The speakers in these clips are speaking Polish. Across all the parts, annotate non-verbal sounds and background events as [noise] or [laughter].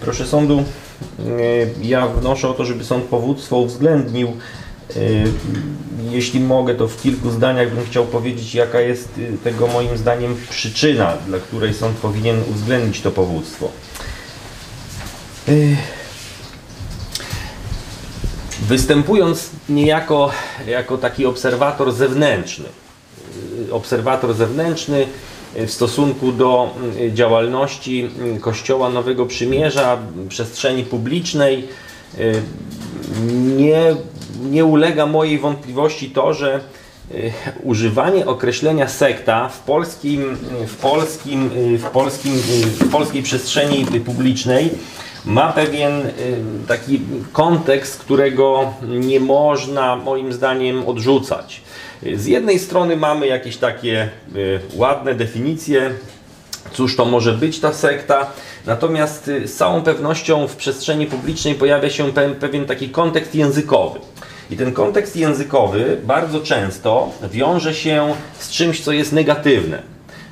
Proszę sądu, ja wnoszę o to, żeby sąd powództwo uwzględnił jeśli mogę, to w kilku zdaniach bym chciał powiedzieć, jaka jest tego moim zdaniem przyczyna, dla której sąd powinien uwzględnić to powództwo. Występując niejako jako taki obserwator zewnętrzny, obserwator zewnętrzny w stosunku do działalności Kościoła Nowego Przymierza, przestrzeni publicznej, nie, nie ulega mojej wątpliwości to, że używanie określenia sekta w polskim, w polskim, w polskim, w polskiej przestrzeni publicznej ma pewien taki kontekst, którego nie można moim zdaniem odrzucać. Z jednej strony mamy jakieś takie ładne definicje, cóż to może być ta sekta, natomiast z całą pewnością w przestrzeni publicznej pojawia się pewien taki kontekst językowy. I ten kontekst językowy bardzo często wiąże się z czymś, co jest negatywne.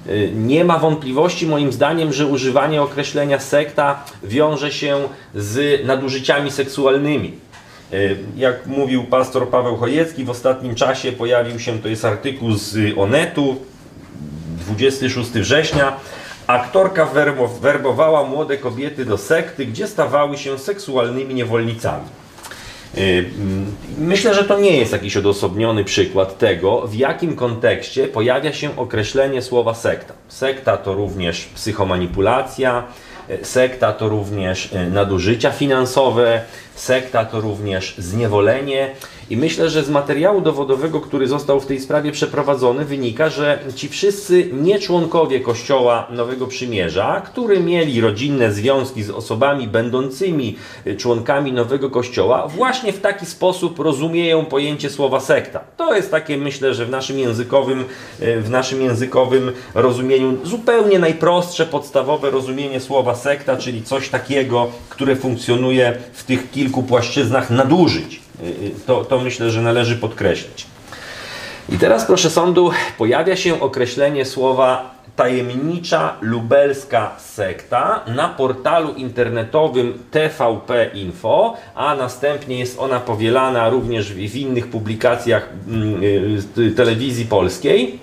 Y, nie ma wątpliwości moim zdaniem, że używanie określenia sekta wiąże się z nadużyciami seksualnymi. Y, jak mówił pastor Paweł Chojecki, w ostatnim czasie pojawił się, to jest artykuł z Onetu, 26 września, aktorka werbowała młode kobiety do sekty, gdzie stawały się seksualnymi niewolnicami. Y, myślę, że to nie jest jakiś odosobniony przykład tego, w jakim kontekście pojawia się określenie słowa sekta. Sekta to również psychomanipulacja, y, sekta to również nadużycia finansowe, sekta to również zniewolenie. I myślę, że z materiału dowodowego, który został w tej sprawie przeprowadzony, wynika, że ci wszyscy nieczłonkowie Kościoła Nowego Przymierza, którzy mieli rodzinne związki z osobami będącymi członkami Nowego Kościoła, właśnie w taki sposób rozumieją pojęcie słowa sekta. To jest takie, myślę, że w naszym językowym, w naszym językowym rozumieniu zupełnie najprostsze, podstawowe rozumienie słowa sekta, czyli coś takiego, które funkcjonuje w tych kilku płaszczyznach nadużyć. Y, y, to, to myślę, że należy podkreślić. I teraz, proszę sądu, pojawia się określenie słowa tajemnicza lubelska sekta na portalu internetowym TVP Info, a następnie jest ona powielana również w innych publikacjach mm, y, telewizji polskiej.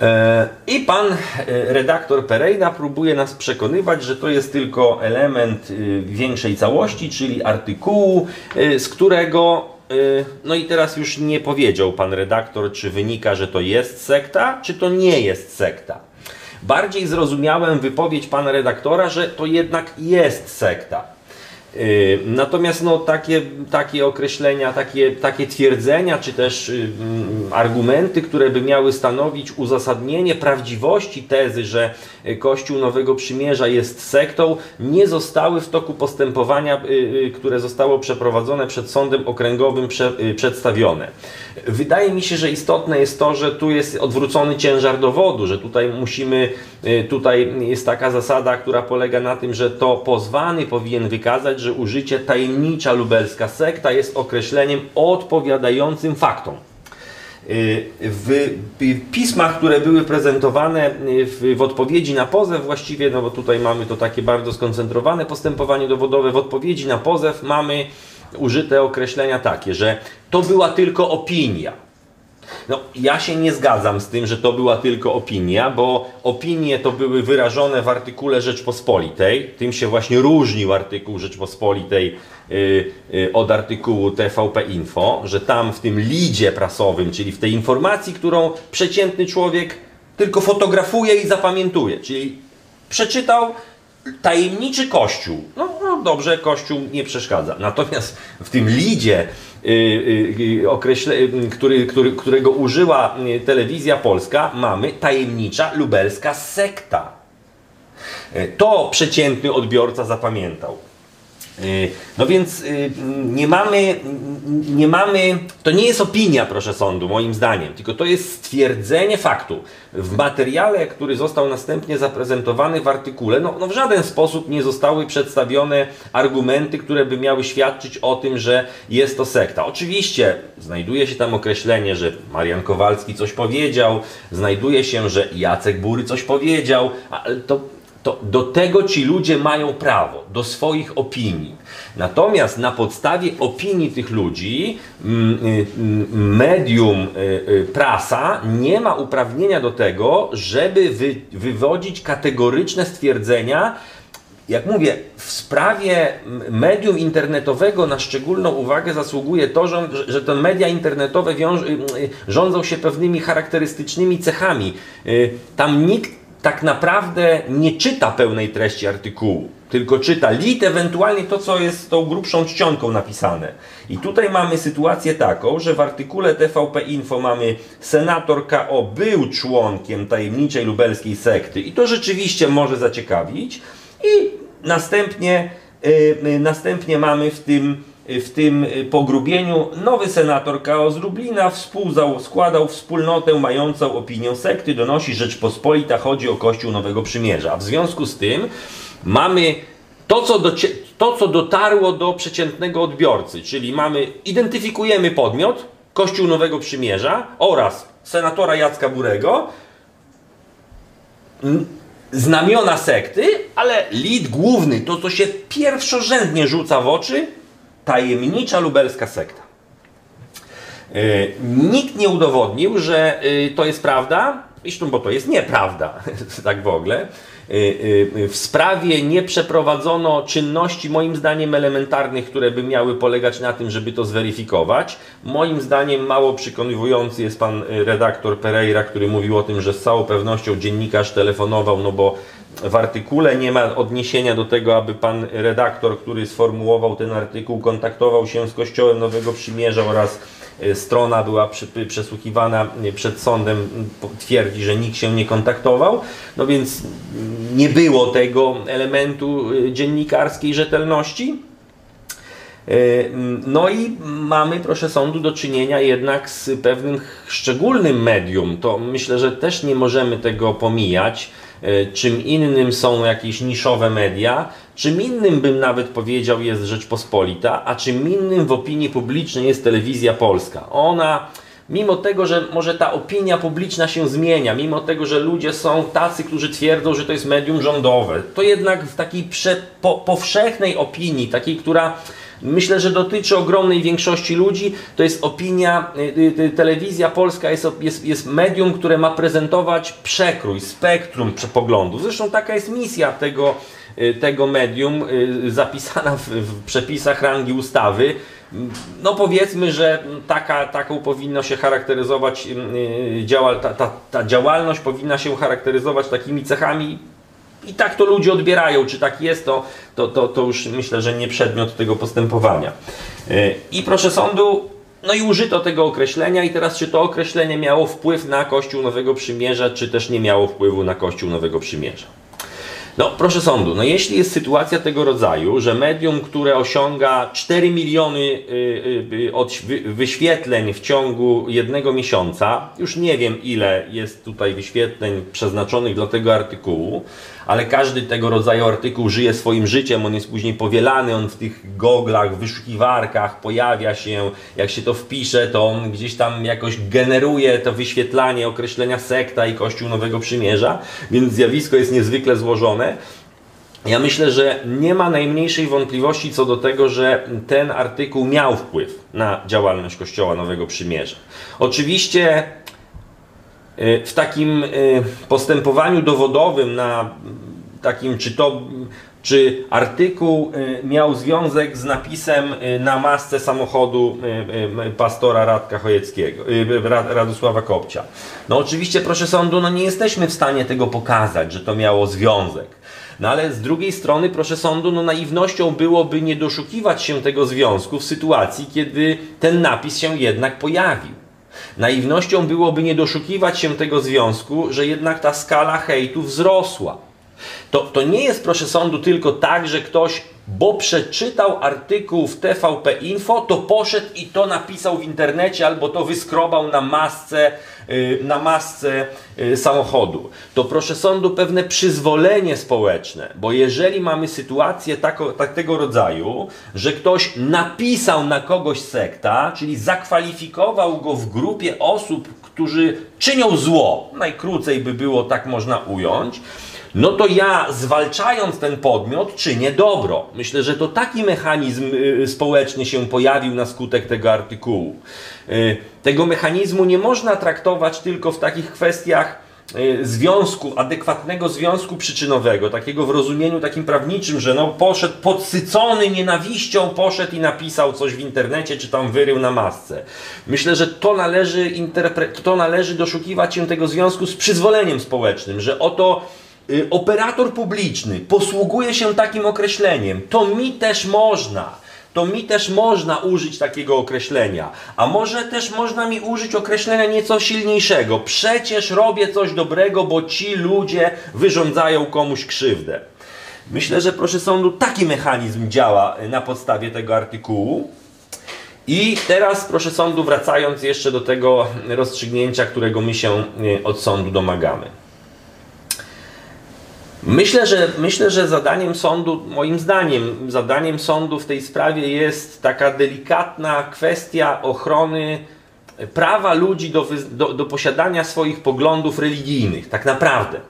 E, I pan e, redaktor Pereira próbuje nas przekonywać, że to jest tylko element y, większej całości, czyli artykułu, z którego no i teraz już nie powiedział pan redaktor, czy wynika, że to jest sekta, czy to nie jest sekta. Bardziej zrozumiałem wypowiedź pana redaktora, że to jednak jest sekta. Y, natomiast no, takie, takie określenia, takie, takie twierdzenia, czy też y, mm, argumenty, które by miały stanowić uzasadnienie prawdziwości tezy, że Kościół Nowego Przymierza jest sektą, nie zostały w toku postępowania, y, które zostało przeprowadzone przed sądem okręgowym, przedstawione. Wydaje mi się, że istotne jest to, że tu jest odwrócony ciężar dowodu, że tutaj musimy, tutaj jest taka zasada, która polega na tym, że to pozwany powinien wykazać, że użycie tajemnicza lubelska sekta jest określeniem odpowiadającym faktom. Y, w pismach, które były prezentowane y, w, w, odpowiedzi na pozew, właściwie, no bo tutaj mamy to takie bardzo skoncentrowane postępowanie dowodowe, w odpowiedzi na pozew mamy użyte określenia takie, że to była tylko opinia. No, ja się nie zgadzam z tym, że to była tylko opinia, bo opinie to były wyrażone w artykule Rzeczpospolitej. Tym się właśnie różnił artykuł Rzeczpospolitej yy, yy, od artykułu TVP Info, że tam w tym lidzie prasowym, czyli w tej informacji, którą przeciętny człowiek tylko fotografuje i zapamiętuje, czyli przeczytał tajemniczy kościół. No, dobrze, kościół nie przeszkadza. Natomiast w tym lidzie Y, y, y, który, który, którego użyła telewizja polska, mamy tajemnicza lubelska sekta. To przeciętny odbiorca zapamiętał. Y, no więc y, nie mamy, nie mamy, to nie jest opinia, proszę sądu, moim zdaniem, tylko to jest stwierdzenie faktu. W materiale, który został następnie zaprezentowany w artykule, no, no w żaden sposób nie zostały przedstawione argumenty, które by miały świadczyć o tym, że jest to sekta. Oczywiście znajduje się tam określenie, że Marian Kowalski coś powiedział, znajduje się, że Jacek Bury coś powiedział, ale to To do tego ci ludzie mają prawo, do swoich opinii. Natomiast na podstawie opinii tych ludzi mm, y, mm, medium y, y, prasa nie ma uprawnienia do tego, żeby wy, wywodzić kategoryczne stwierdzenia, jak mówię, w sprawie medium internetowego na szczególną uwagę zasługuje to, że, że te media internetowe wiąż, rządzą się pewnymi charakterystycznymi cechami. Tam nikt tak naprawdę nie czyta pełnej treści artykułu, tylko czyta lit, ewentualnie to, co jest tą grubszą czcionką napisane. I tutaj mamy sytuację taką, że w artykule TVP Info mamy senator KO był członkiem tajemniczej lubelskiej sekty i to rzeczywiście może zaciekawić i następnie, yy, następnie mamy w tym w tym pogrubieniu nowy senator KO z Lublina składał wspólnotę mającą opinię sekty, donosi Rzeczpospolita, chodzi o Kościół Nowego Przymierza. W związku z tym mamy to co, to, co dotarło do przeciętnego odbiorcy, czyli mamy, identyfikujemy podmiot, Kościół Nowego Przymierza oraz senatora Jacka Burego, znamiona sekty, ale lid główny, to co się pierwszorzędnie rzuca w oczy, tajemnicza lubelska sekta. E, nikt nie udowodnił, że e, to jest prawda, zresztą bo to jest nieprawda, [laughs] tak w ogóle. E, w sprawie nie przeprowadzono czynności, moim zdaniem, elementarnych, które by miały polegać na tym, żeby to zweryfikować. Moim zdaniem mało przekonywujący jest pan redaktor Pereira, który mówił o tym, że z całą pewnością dziennikarz telefonował, no bo w artykule nie ma odniesienia do tego, aby pan redaktor, który sformułował ten artykuł, kontaktował się z Kościołem Nowego Przymierza oraz strona była przesłuchiwana e, przed sądem, twierdzi, że nikt się nie kontaktował. No więc nie było tego elementu e, dziennikarskiej rzetelności. No i mamy, proszę sądu, do czynienia jednak z pewnym szczególnym medium. To myślę, że też nie możemy tego pomijać. E, czym innym są jakieś niszowe media, czym innym bym nawet powiedział jest Rzeczpospolita, a czym innym w opinii publicznej jest telewizja polska. Ona mimo tego, że może ta opinia publiczna się zmienia, mimo tego, że ludzie są tacy, którzy twierdzą, że to jest medium rządowe, to jednak w takiej prze, po, powszechnej opinii, takiej, która myślę, że dotyczy ogromnej większości ludzi. To jest opinia, y, y, telewizja polska jest, jest, jest medium, które ma prezentować przekrój, spektrum poglądów. Zresztą taka jest misja tego, y, tego medium, zapisana w, w przepisach rangi ustawy. No powiedzmy, że taka, taką powinno się charakteryzować, działa, ta, ta, ta działalność powinna się charakteryzować takimi cechami i tak to ludzie odbierają, czy tak jest, to, to, to, to już myślę, że nie przedmiot tego postępowania. I proszę sądu, no i użyto tego określenia i teraz czy to określenie miało wpływ na Kościół Nowego Przymierza, czy też nie miało wpływu na Kościół Nowego Przymierza. No, proszę sądu, no jeśli jest sytuacja tego rodzaju, że medium, które osiąga 4 miliony y, y, y, wyświetleń w ciągu jednego miesiąca, już nie wiem ile jest tutaj wyświetleń przeznaczonych dla tego artykułu, ale każdy tego rodzaju artykuł żyje swoim życiem, on jest później powielany, on w tych goglach, wyszukiwarkach pojawia się, jak się to wpisze, to on gdzieś tam jakoś generuje to wyświetlanie określenia sekta i Kościół Nowego Przymierza, więc zjawisko jest niezwykle złożone. Ja myślę, że nie ma najmniejszej wątpliwości co do tego, że ten artykuł miał wpływ na działalność Kościoła Nowego Przymierza. Oczywiście w takim postępowaniu dowodowym na takim, czy to czy artykuł miał związek z napisem na masce samochodu pastora Radka Chojeckiego, Radosława Kopcia. No oczywiście, proszę sądu, no nie jesteśmy w stanie tego pokazać, że to miało związek. No ale z drugiej strony, proszę sądu, no naiwnością byłoby nie doszukiwać się tego związku w sytuacji, kiedy ten napis się jednak pojawił. Naiwnością byłoby nie doszukiwać się tego związku, że jednak ta skala hejtu wzrosła. To, to nie jest, proszę sądu, tylko tak, że ktoś, bo przeczytał artykuł w TVP Info, to poszedł i to napisał w internecie albo to wyskrobał na masce na masce y, samochodu. To proszę sądu pewne przyzwolenie społeczne, bo jeżeli mamy sytuację tako, tak tego rodzaju, że ktoś napisał na kogoś sekta, czyli zakwalifikował go w grupie osób, którzy czynią zło, najkrócej by było tak można ująć, no to ja zwalczając ten podmiot czynię dobro. Myślę, że to taki mechanizm y, społeczny się pojawił na skutek tego artykułu. Y, tego mechanizmu nie można traktować tylko w takich kwestiach y, związku, adekwatnego związku przyczynowego, takiego w rozumieniu takim prawniczym, że no poszedł podsycony nienawiścią, poszedł i napisał coś w internecie, czy tam wyrył na masce. Myślę, że to należy, to należy doszukiwać się tego związku z przyzwoleniem społecznym, że oto y, operator publiczny posługuje się takim określeniem. To mi też można. To mi też można użyć takiego określenia. A może też można mi użyć określenia nieco silniejszego. Przecież robię coś dobrego, bo ci ludzie wyrządzają komuś krzywdę. Myślę, że proszę sądu, taki mechanizm działa y, na podstawie tego artykułu. I teraz, proszę sądu, wracając jeszcze do tego rozstrzygnięcia, którego my się y, od sądu domagamy. Myślę, że myślę, że zadaniem sądu, moim zdaniem, zadaniem sądu w tej sprawie jest taka delikatna kwestia ochrony prawa ludzi do, do, do posiadania swoich poglądów religijnych, tak naprawdę.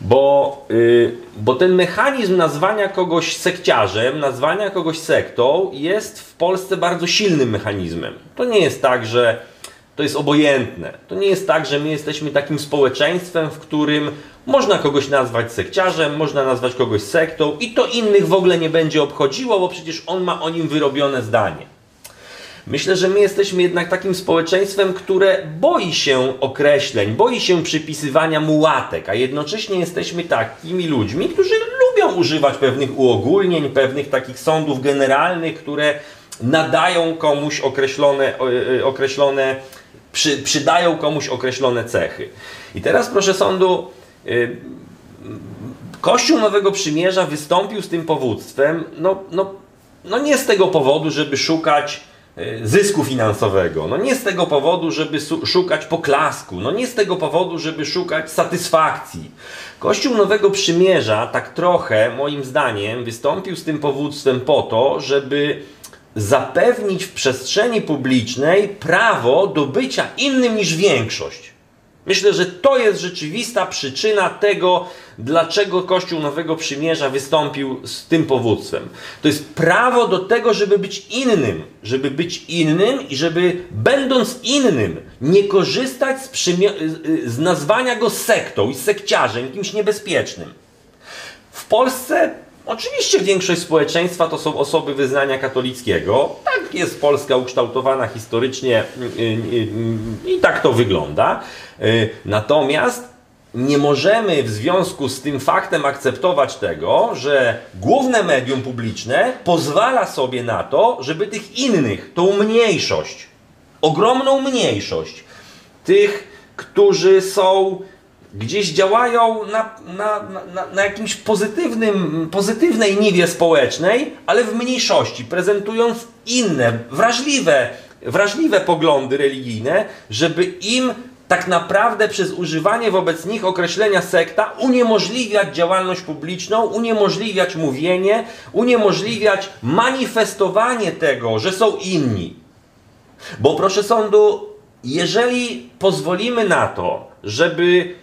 Bo, y, bo ten mechanizm nazwania kogoś sekciarzem, nazwania kogoś sektą jest w Polsce bardzo silnym mechanizmem. To nie jest tak, że to jest obojętne. To nie jest tak, że my jesteśmy takim społeczeństwem, w którym można kogoś nazwać sekciarzem, można nazwać kogoś sektą i to innych w ogóle nie będzie obchodziło, bo przecież on ma o nim wyrobione zdanie. Myślę, że my jesteśmy jednak takim społeczeństwem, które boi się określeń, boi się przypisywania mułatek, a jednocześnie jesteśmy takimi ludźmi, którzy lubią używać pewnych uogólnień, pewnych takich sądów generalnych, które nadają komuś określone, e, określone przy, przydają komuś określone cechy. I teraz proszę sądu, y, Kościół Nowego Przymierza wystąpił z tym powództwem, no, no, no nie z tego powodu, żeby szukać y, zysku finansowego, no nie z tego powodu, żeby szukać poklasku, no nie z tego powodu, żeby szukać satysfakcji. Kościół Nowego Przymierza tak trochę, moim zdaniem, wystąpił z tym powództwem po to, żeby zapewnić w przestrzeni publicznej prawo do bycia innym niż większość. Myślę, że to jest rzeczywista przyczyna tego, dlaczego Kościół Nowego Przymierza wystąpił z tym powództwem. To jest prawo do tego, żeby być innym, żeby być innym i żeby będąc innym nie korzystać z, przymio- z nazwania go sektą i sekciarzem, kimś niebezpiecznym. W Polsce oczywiście większość społeczeństwa to są osoby wyznania katolickiego. Tak jest Polska ukształtowana historycznie y, y, y, i tak to wygląda. Y, Natomiast nie możemy w związku z tym faktem akceptować tego, że główne medium publiczne pozwala sobie na to, żeby tych innych, tą mniejszość, ogromną mniejszość, tych, którzy są gdzieś działają na, na, na, na jakimś pozytywnym, pozytywnej niwie społecznej, ale w mniejszości, prezentując inne, wrażliwe, wrażliwe poglądy religijne, żeby im tak naprawdę przez używanie wobec nich określenia sekta uniemożliwiać działalność publiczną, uniemożliwiać mówienie, uniemożliwiać manifestowanie tego, że są inni. Bo proszę sądu, jeżeli pozwolimy na to, żeby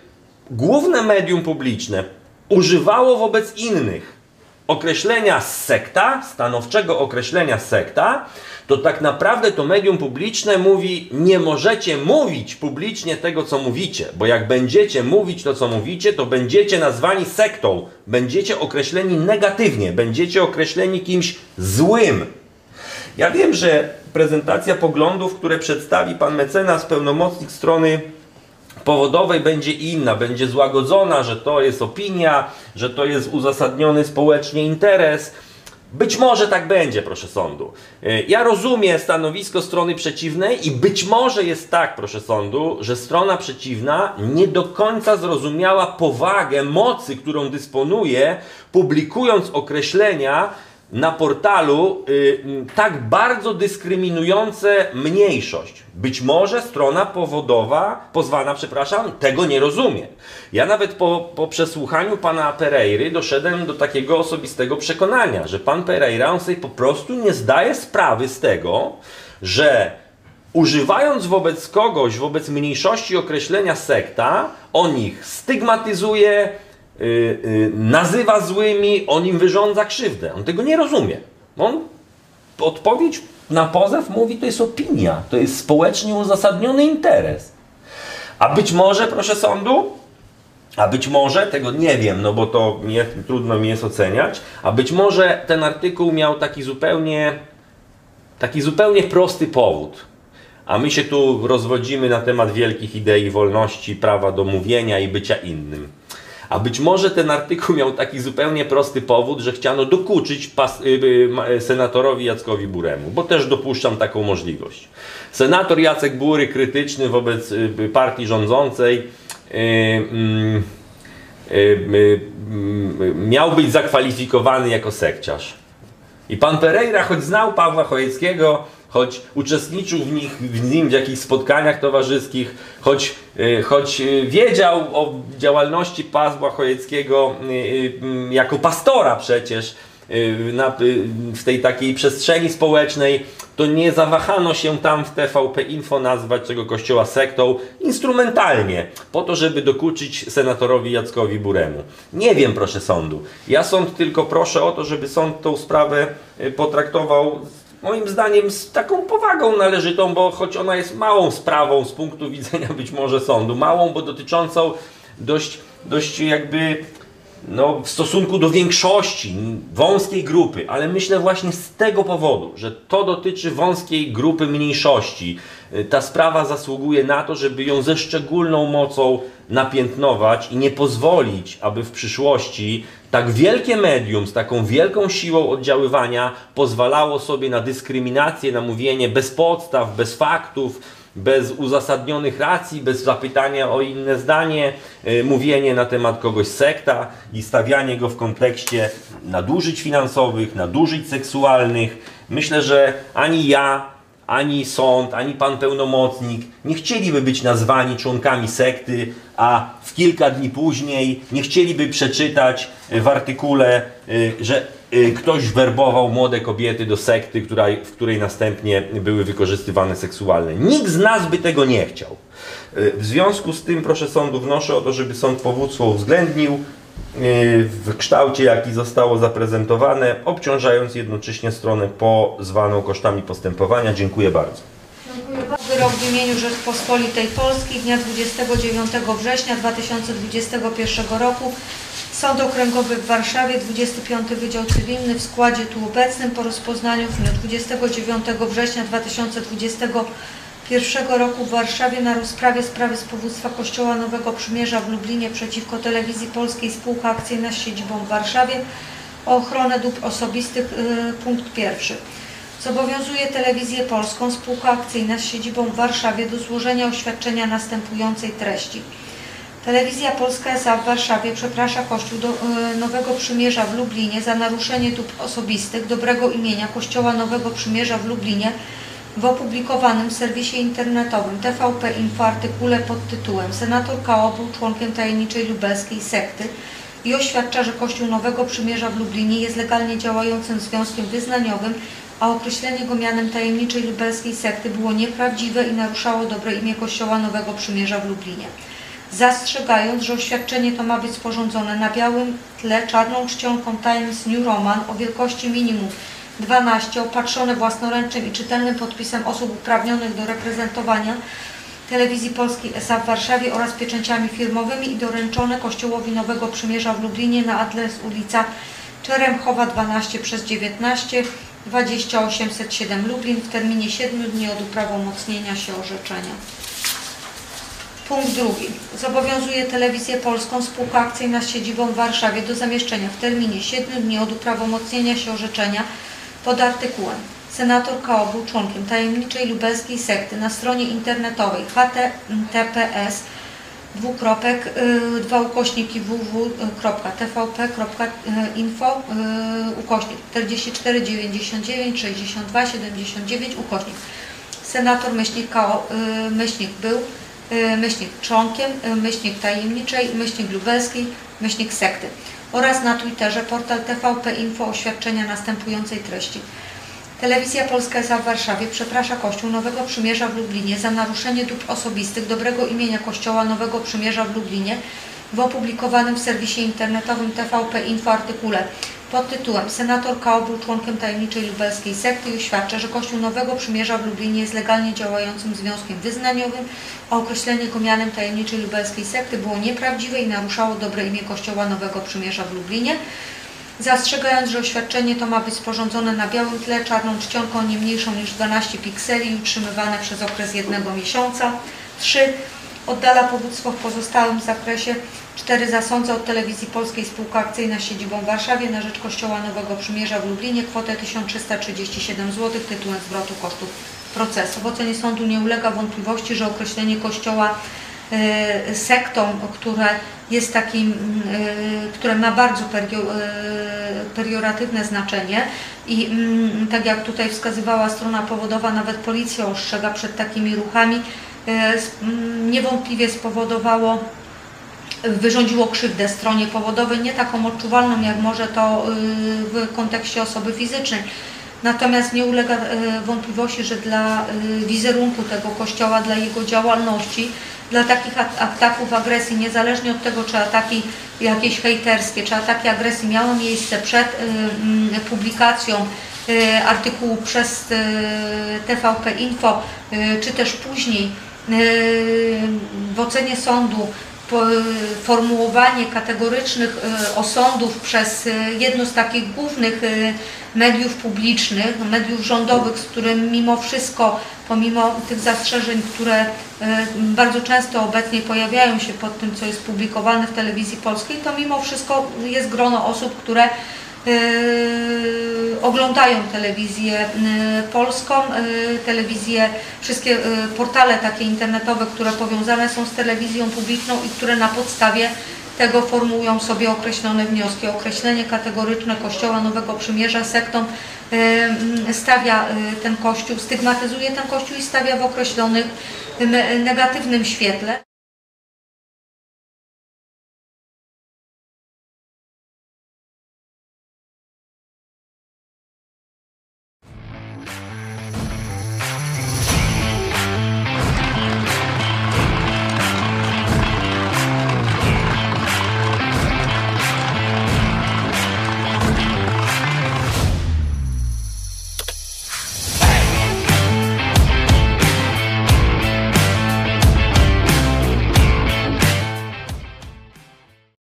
główne medium publiczne używało wobec innych określenia sekta, stanowczego określenia sekta, to tak naprawdę to medium publiczne mówi, nie możecie mówić publicznie tego, co mówicie, bo jak będziecie mówić to, co mówicie, to będziecie nazwani sektą, będziecie określeni negatywnie, będziecie określeni kimś złym, ja wiem, że prezentacja poglądów, które przedstawi pan mecenas, pełnomocnik strony powodowej będzie inna, będzie złagodzona, że to jest opinia, że to jest uzasadniony społecznie interes. Być może tak będzie, proszę sądu. Y, Ja rozumiem stanowisko strony przeciwnej i być może jest tak, proszę sądu, że strona przeciwna nie do końca zrozumiała powagę mocy, którą dysponuje, publikując określenia na portalu y, tak bardzo dyskryminujące mniejszość. Być może strona powodowa, pozwana, przepraszam, tego nie rozumie. Ja nawet po, po przesłuchaniu pana Pereiry doszedłem do takiego osobistego przekonania, że pan Pereira on sobie po prostu nie zdaje sprawy z tego, że używając wobec kogoś, wobec mniejszości określenia sekta, on ich stygmatyzuje, nazywa złymi, on im wyrządza krzywdę. On tego nie rozumie. On odpowiedź na pozew mówi, to jest opinia, to jest społecznie uzasadniony interes. A być może, proszę sądu, a być może, tego nie wiem, no bo to nie, trudno mi jest oceniać, a być może ten artykuł miał taki zupełnie, taki zupełnie prosty powód. A my się tu rozwodzimy na temat wielkich idei wolności, prawa do mówienia i bycia innym. A być może ten artykuł miał taki zupełnie prosty powód, że chciano dokuczyć pas, y, y, senatorowi Jackowi Buremu, bo też dopuszczam taką możliwość. Senator Jacek Bury, krytyczny wobec y, partii rządzącej, mm, miał być zakwalifikowany jako sekciarz. I pan Pereira, choć znał Pawła Chojeckiego, choć uczestniczył w, nich, w nim w jakichś spotkaniach towarzyskich, choć, e, choć e, wiedział o działalności Pawła Chojeckiego e, jako pastora przecież na, w tej takiej przestrzeni społecznej, to nie zawahano się tam w TVP Info nazwać tego kościoła sektą instrumentalnie, po to, żeby dokuczyć senatorowi Jackowi Buremu. Nie wiem, proszę sądu. Ja sąd tylko proszę o to, żeby sąd tą sprawę potraktował moim zdaniem z taką powagą należytą, bo choć ona jest małą sprawą z punktu widzenia być może sądu, małą, bo dotyczącą dość, dość jakby no, w stosunku do większości, wąskiej grupy, ale myślę właśnie z tego powodu, że to dotyczy wąskiej grupy mniejszości. Y, ta sprawa zasługuje na to, żeby ją ze szczególną mocą napiętnować i nie pozwolić, aby w przyszłości tak wielkie medium z taką wielką siłą oddziaływania pozwalało sobie na dyskryminację, na mówienie bez podstaw, bez faktów, bez uzasadnionych racji, bez zapytania o inne zdanie, yy, mówienie na temat kogoś sekta i stawianie go w kontekście nadużyć finansowych, nadużyć seksualnych. Myślę, że ani ja, ani sąd, ani pan pełnomocnik nie chcieliby być nazwani członkami sekty, a w kilka dni później nie chcieliby przeczytać w artykule, y, że y, ktoś werbował młode kobiety do sekty, w której następnie były wykorzystywane seksualnie. Nikt z nas by tego nie chciał. W związku z tym, proszę sądu, wnoszę o to, żeby sąd powództwo uwzględnił w kształcie, jaki zostało zaprezentowane, obciążając jednocześnie stronę pozwaną kosztami postępowania. Dziękuję bardzo. Wyrok w imieniu Rzeczpospolitej Polskiej dnia 29 września 2021 roku Sąd Okręgowy w Warszawie, 25 Wydział Cywilny w składzie tu obecnym po rozpoznaniu w dniu 29 września 2021 roku w Warszawie na rozprawie sprawy z powództwa Kościoła Nowego Przymierza w Lublinie przeciwko Telewizji Polskiej Spółka Akcyjna z siedzibą w Warszawie o ochronę dóbr osobistych, yy, punkt pierwszy. Zobowiązuje Telewizję Polską, spółka akcyjna z siedzibą w Warszawie do złożenia oświadczenia następującej treści. Telewizja Polska S.A. w Warszawie przeprasza Kościół do, y, Nowego Przymierza w Lublinie za naruszenie dóbr osobistych dobrego imienia Kościoła Nowego Przymierza w Lublinie w opublikowanym serwisie internetowym TVP Info artykule pod tytułem Senator K.O. był członkiem tajemniczej lubelskiej sekty i oświadcza, że Kościół Nowego Przymierza w Lublinie jest legalnie działającym związkiem wyznaniowym a określenie go mianem tajemniczej lubelskiej sekty było nieprawdziwe i naruszało dobre imię Kościoła Nowego Przymierza w Lublinie. Zastrzegając, że oświadczenie to ma być sporządzone na białym tle czarną czcionką Times New Roman o wielkości minimum 12, opatrzone własnoręcznym i czytelnym podpisem osób uprawnionych do reprezentowania Telewizji Polskiej SA w Warszawie oraz pieczęciami firmowymi i doręczone Kościołowi Nowego Przymierza w Lublinie na adres ulica Czeremchowa 12 przez 19 20807 Lublin w terminie 7 dni od uprawomocnienia się orzeczenia. Punkt drugi. Zobowiązuje Telewizję Polską Spółka Akcyjna z siedzibą w Warszawie do zamieszczenia w terminie 7 dni od uprawomocnienia się orzeczenia pod artykułem Senator K.O. był członkiem tajemniczej lubelskiej sekty na stronie internetowej https dwukropek, y, dwa ukośniki www.tvp.info y, ukośnik 44 99 62 79 ukośnik. Senator myślnik y, myślnik był, myślnik członkiem, myślnik tajemniczej, myślnik lubelskiej, myślnik sekty oraz na Twitterze portal TVP Info oświadczenia następującej treści. Telewizja Polska S.A. w Warszawie przeprasza Kościół Nowego Przymierza w Lublinie za naruszenie dóbr osobistych dobrego imienia Kościoła Nowego Przymierza w Lublinie w opublikowanym w serwisie internetowym TVP Info artykule pod tytułem Senator K. był członkiem tajemniczej lubelskiej sekty i oświadcza, że Kościół Nowego Przymierza w Lublinie jest legalnie działającym związkiem wyznaniowym, a określenie go mianem tajemniczej lubelskiej sekty było nieprawdziwe i naruszało dobre imię Kościoła Nowego Przymierza w Lublinie. Zastrzegając, że oświadczenie to ma być sporządzone na białym tle czarną czcionką nie mniejszą niż 12 pikseli i utrzymywane przez okres jednego miesiąca. 3. Oddala powództwo w pozostałym zakresie. 4. Zasądza od Telewizji Polskiej Spółka Akcyjna z siedzibą w Warszawie na rzecz Kościoła Nowego Przymierza w Lublinie kwotę 1337 zł tytułem zwrotu kosztów procesu. W ocenie sądu nie ulega wątpliwości, że określenie Kościoła e, sektą, które jest takim, e, które ma bardzo perio, e, perioratywne znaczenie i mm, tak jak tutaj wskazywała strona powodowa, nawet policja ostrzega przed takimi ruchami, niewątpliwie spowodowało wyrządziło krzywdę stronie powodowej, nie taką odczuwalną, jak może to y, w kontekście osoby fizycznej. Natomiast nie ulega y, wątpliwości, że dla y, wizerunku tego kościoła, dla jego działalności, dla takich at- ataków, agresji, niezależnie od tego, czy ataki jakieś hejterskie, czy ataki agresji miały miejsce przed y, mm, publikacją artykułu przez TVP Info, czy też później w ocenie sądu formułowanie kategorycznych y, osądów przez y, jedno z takich głównych y, mediów publicznych, mediów rządowych, z którym mimo wszystko, pomimo tych zastrzeżeń, które bardzo często obecnie pojawiają się pod tym, co jest publikowane w telewizji polskiej, to mimo wszystko jest grono osób, które oglądają telewizję y, polską, y, telewizję, wszystkie portale takie internetowe, które powiązane są z telewizją publiczną i które na podstawie tego formułują sobie określone wnioski. Określenie kategoryczne Kościoła Nowego Przymierza sektą mm, stawia ten Kościół, stygmatyzuje ten Kościół i stawia w określonych negatywnym świetle.